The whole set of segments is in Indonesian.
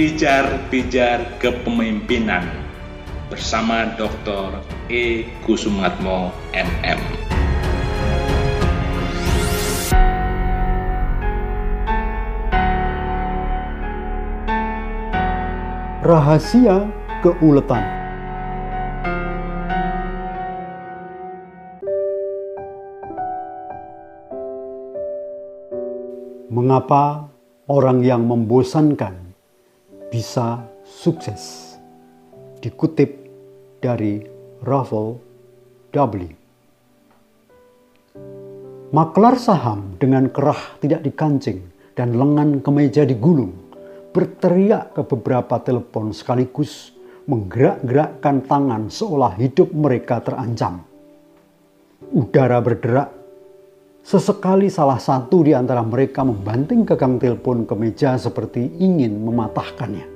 Pijar-pijar kepemimpinan bersama Dr. E. Kusumatmo MM. Rahasia keuletan. Mengapa orang yang membosankan bisa sukses? Dikutip dari Raffle W. Maklar saham dengan kerah tidak dikancing dan lengan kemeja digulung berteriak ke beberapa telepon sekaligus menggerak-gerakkan tangan seolah hidup mereka terancam. Udara berderak Sesekali salah satu di antara mereka membanting gagang telepon ke meja seperti ingin mematahkannya.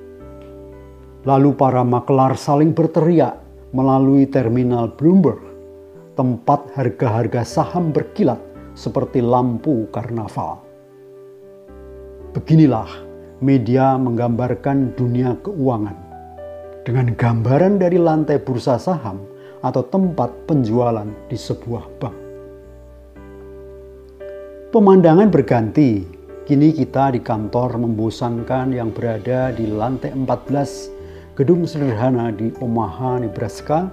Lalu para makelar saling berteriak melalui terminal Bloomberg, tempat harga-harga saham berkilat seperti lampu karnaval. Beginilah media menggambarkan dunia keuangan dengan gambaran dari lantai bursa saham atau tempat penjualan di sebuah bank. Pemandangan berganti. Kini kita di kantor membosankan yang berada di lantai 14 gedung sederhana di Omaha, Nebraska,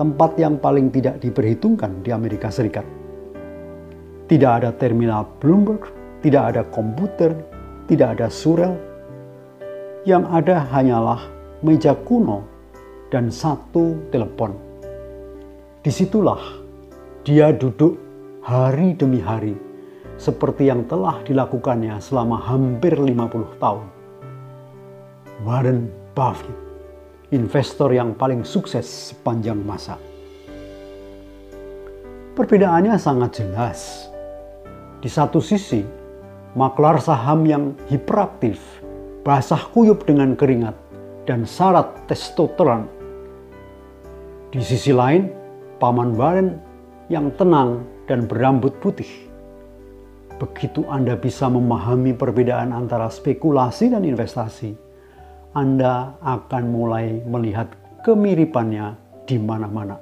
tempat yang paling tidak diperhitungkan di Amerika Serikat. Tidak ada terminal Bloomberg, tidak ada komputer, tidak ada surel. Yang ada hanyalah meja kuno dan satu telepon. Di situlah dia duduk hari demi hari seperti yang telah dilakukannya selama hampir 50 tahun. Warren Buffett, investor yang paling sukses sepanjang masa. Perbedaannya sangat jelas. Di satu sisi, maklar saham yang hiperaktif, basah kuyup dengan keringat, dan syarat testosteron. Di sisi lain, paman Warren yang tenang dan berambut putih begitu Anda bisa memahami perbedaan antara spekulasi dan investasi, Anda akan mulai melihat kemiripannya di mana-mana.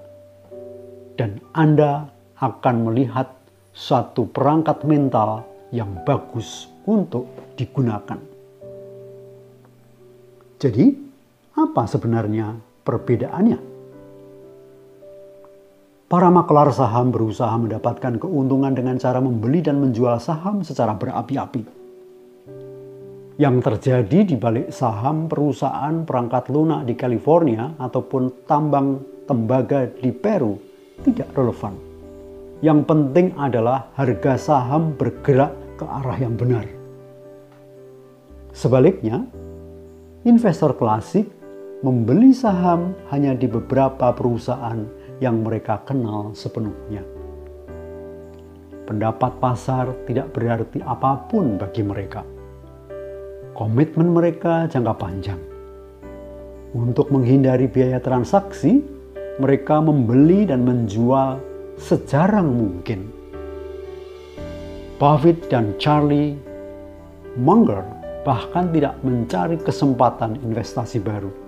Dan Anda akan melihat satu perangkat mental yang bagus untuk digunakan. Jadi, apa sebenarnya perbedaannya? Para maklar saham berusaha mendapatkan keuntungan dengan cara membeli dan menjual saham secara berapi-api. Yang terjadi di balik saham perusahaan perangkat lunak di California ataupun tambang tembaga di Peru tidak relevan. Yang penting adalah harga saham bergerak ke arah yang benar. Sebaliknya, investor klasik membeli saham hanya di beberapa perusahaan yang mereka kenal sepenuhnya. Pendapat pasar tidak berarti apa pun bagi mereka. Komitmen mereka jangka panjang. Untuk menghindari biaya transaksi, mereka membeli dan menjual sejarang mungkin. Buffett dan Charlie Munger bahkan tidak mencari kesempatan investasi baru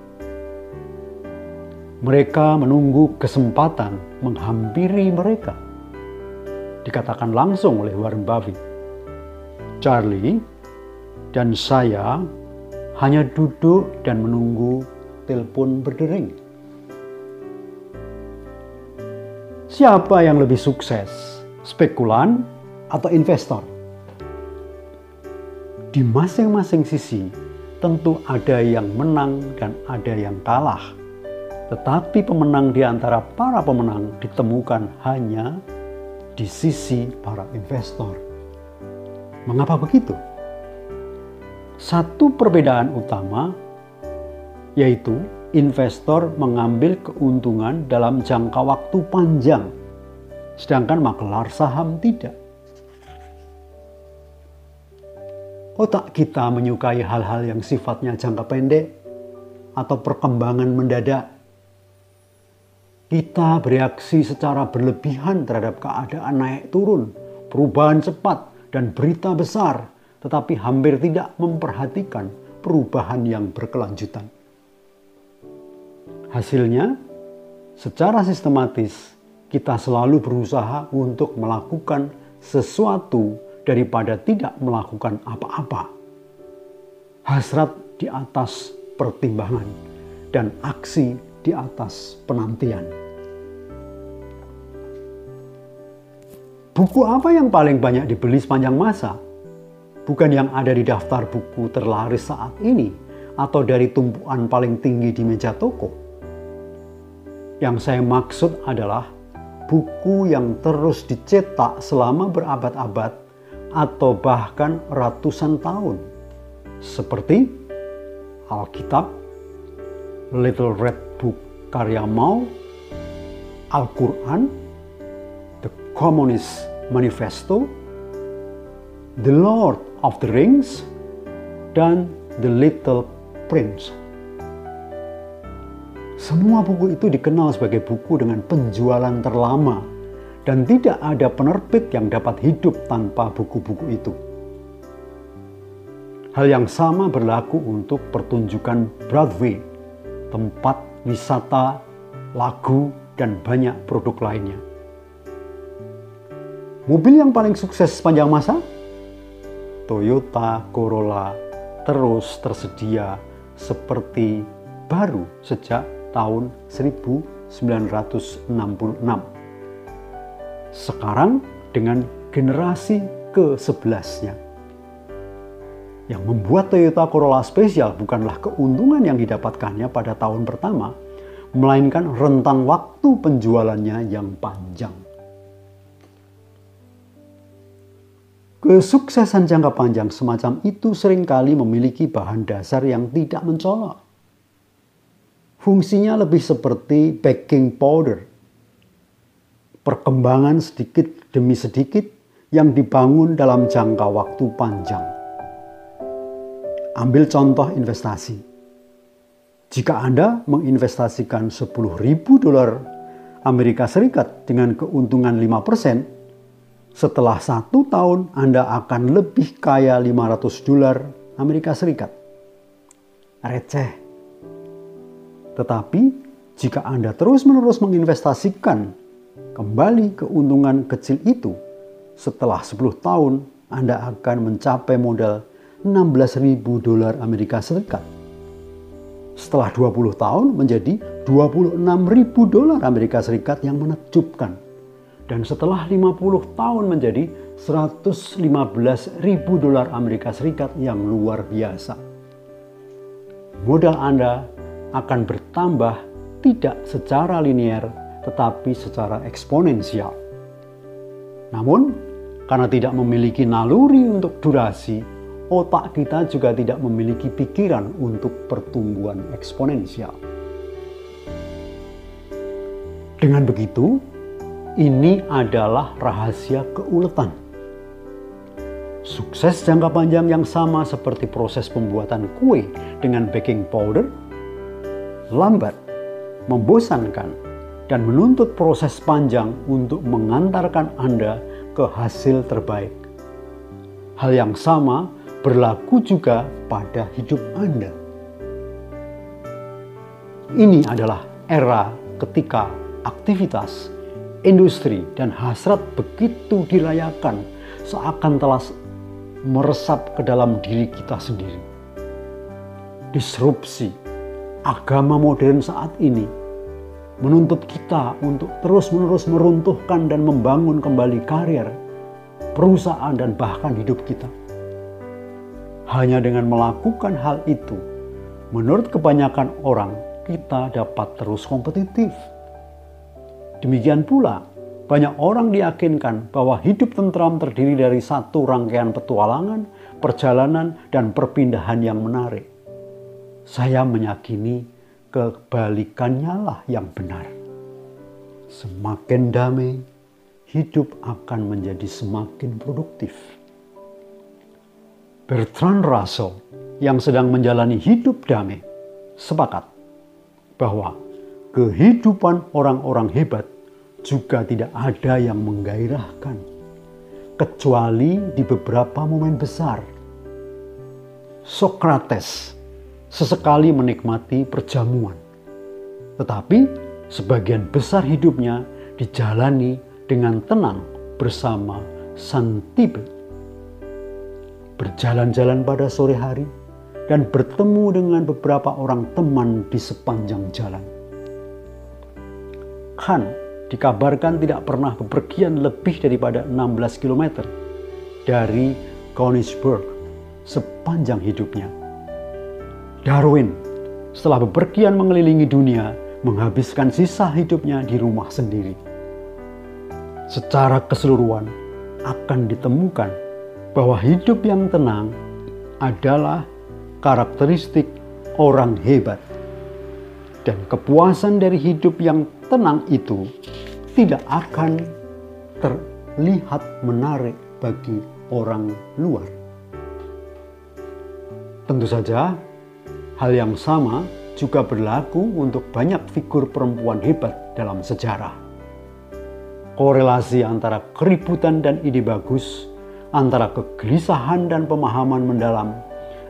mereka menunggu kesempatan menghampiri mereka. Dikatakan langsung oleh Warren Buffett. Charlie dan saya hanya duduk dan menunggu telepon berdering. Siapa yang lebih sukses? Spekulan atau investor? Di masing-masing sisi tentu ada yang menang dan ada yang kalah tetapi pemenang di antara para pemenang ditemukan hanya di sisi para investor. Mengapa begitu? Satu perbedaan utama yaitu investor mengambil keuntungan dalam jangka waktu panjang, sedangkan makelar saham tidak. Otak kita menyukai hal-hal yang sifatnya jangka pendek atau perkembangan mendadak kita bereaksi secara berlebihan terhadap keadaan naik turun, perubahan cepat, dan berita besar, tetapi hampir tidak memperhatikan perubahan yang berkelanjutan. Hasilnya, secara sistematis kita selalu berusaha untuk melakukan sesuatu daripada tidak melakukan apa-apa. Hasrat di atas pertimbangan dan aksi di atas penantian. Buku apa yang paling banyak dibeli sepanjang masa? Bukan yang ada di daftar buku terlaris saat ini atau dari tumpuan paling tinggi di meja toko. Yang saya maksud adalah buku yang terus dicetak selama berabad-abad atau bahkan ratusan tahun. Seperti Alkitab, Little Red Book karya Mao, Al-Quran, The Communist Manifesto, The Lord of the Rings, dan The Little Prince. Semua buku itu dikenal sebagai buku dengan penjualan terlama dan tidak ada penerbit yang dapat hidup tanpa buku-buku itu. Hal yang sama berlaku untuk pertunjukan Broadway, tempat wisata, lagu, dan banyak produk lainnya. Mobil yang paling sukses sepanjang masa? Toyota Corolla terus tersedia seperti baru sejak tahun 1966. Sekarang dengan generasi ke-11-nya. Yang membuat Toyota Corolla spesial bukanlah keuntungan yang didapatkannya pada tahun pertama, melainkan rentang waktu penjualannya yang panjang. Kesuksesan jangka panjang semacam itu sering kali memiliki bahan dasar yang tidak mencolok. Fungsinya lebih seperti baking powder. Perkembangan sedikit demi sedikit yang dibangun dalam jangka waktu panjang. Ambil contoh investasi. Jika Anda menginvestasikan 10.000 dolar Amerika Serikat dengan keuntungan 5%, setelah satu tahun Anda akan lebih kaya 500 dolar Amerika Serikat. Receh. Tetapi jika Anda terus-menerus menginvestasikan kembali keuntungan kecil itu, setelah 10 tahun Anda akan mencapai modal 16.000 dolar Amerika Serikat. Setelah 20 tahun menjadi 26.000 dolar Amerika Serikat yang menakjubkan dan setelah 50 tahun menjadi 115 ribu dolar Amerika Serikat yang luar biasa. Modal Anda akan bertambah tidak secara linear tetapi secara eksponensial. Namun, karena tidak memiliki naluri untuk durasi, otak kita juga tidak memiliki pikiran untuk pertumbuhan eksponensial. Dengan begitu, ini adalah rahasia keuletan. Sukses jangka panjang yang sama seperti proses pembuatan kue dengan baking powder, lambat, membosankan, dan menuntut proses panjang untuk mengantarkan Anda ke hasil terbaik. Hal yang sama berlaku juga pada hidup Anda. Ini adalah era ketika aktivitas industri dan hasrat begitu dirayakan seakan telah meresap ke dalam diri kita sendiri. Disrupsi agama modern saat ini menuntut kita untuk terus-menerus meruntuhkan dan membangun kembali karir, perusahaan, dan bahkan hidup kita. Hanya dengan melakukan hal itu, menurut kebanyakan orang, kita dapat terus kompetitif Demikian pula, banyak orang diyakinkan bahwa hidup tentram terdiri dari satu rangkaian petualangan, perjalanan, dan perpindahan yang menarik. Saya meyakini kebalikannya lah yang benar. Semakin damai, hidup akan menjadi semakin produktif. Bertrand Russell yang sedang menjalani hidup damai sepakat bahwa kehidupan orang-orang hebat juga tidak ada yang menggairahkan, kecuali di beberapa momen besar. Sokrates sesekali menikmati perjamuan. Tetapi sebagian besar hidupnya dijalani dengan tenang bersama Santipe. Berjalan-jalan pada sore hari dan bertemu dengan beberapa orang teman di sepanjang jalan. Khan dikabarkan tidak pernah bepergian lebih daripada 16 km dari Königsberg sepanjang hidupnya. Darwin setelah bepergian mengelilingi dunia menghabiskan sisa hidupnya di rumah sendiri. Secara keseluruhan akan ditemukan bahwa hidup yang tenang adalah karakteristik orang hebat. Dan kepuasan dari hidup yang tenang itu tidak akan terlihat menarik bagi orang luar. Tentu saja, hal yang sama juga berlaku untuk banyak figur perempuan hebat dalam sejarah. Korelasi antara keributan dan ide bagus, antara kegelisahan dan pemahaman mendalam,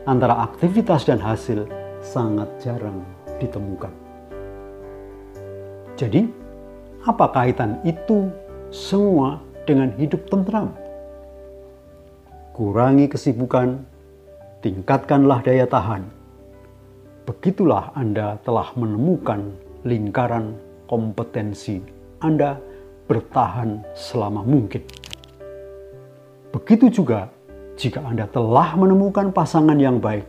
antara aktivitas dan hasil sangat jarang ditemukan. Jadi, apa kaitan itu semua dengan hidup tentram? Kurangi kesibukan, tingkatkanlah daya tahan. Begitulah Anda telah menemukan lingkaran kompetensi Anda bertahan selama mungkin. Begitu juga jika Anda telah menemukan pasangan yang baik,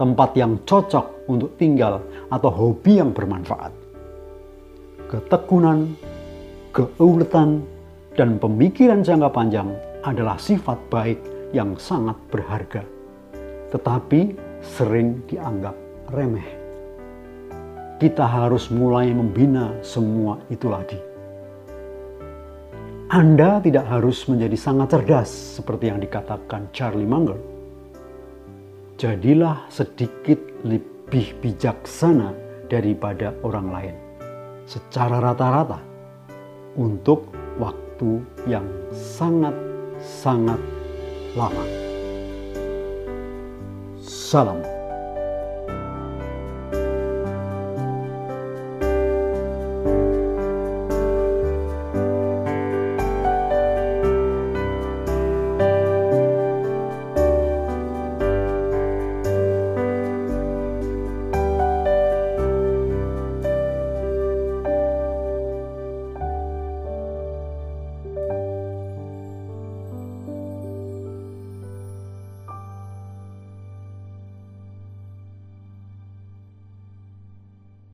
tempat yang cocok untuk tinggal, atau hobi yang bermanfaat. Ketekunan, keuletan, dan pemikiran jangka panjang adalah sifat baik yang sangat berharga, tetapi sering dianggap remeh. Kita harus mulai membina semua itu lagi. Anda tidak harus menjadi sangat cerdas seperti yang dikatakan Charlie Munger. Jadilah sedikit lebih bijaksana daripada orang lain secara rata-rata untuk waktu yang sangat-sangat lama. Salam.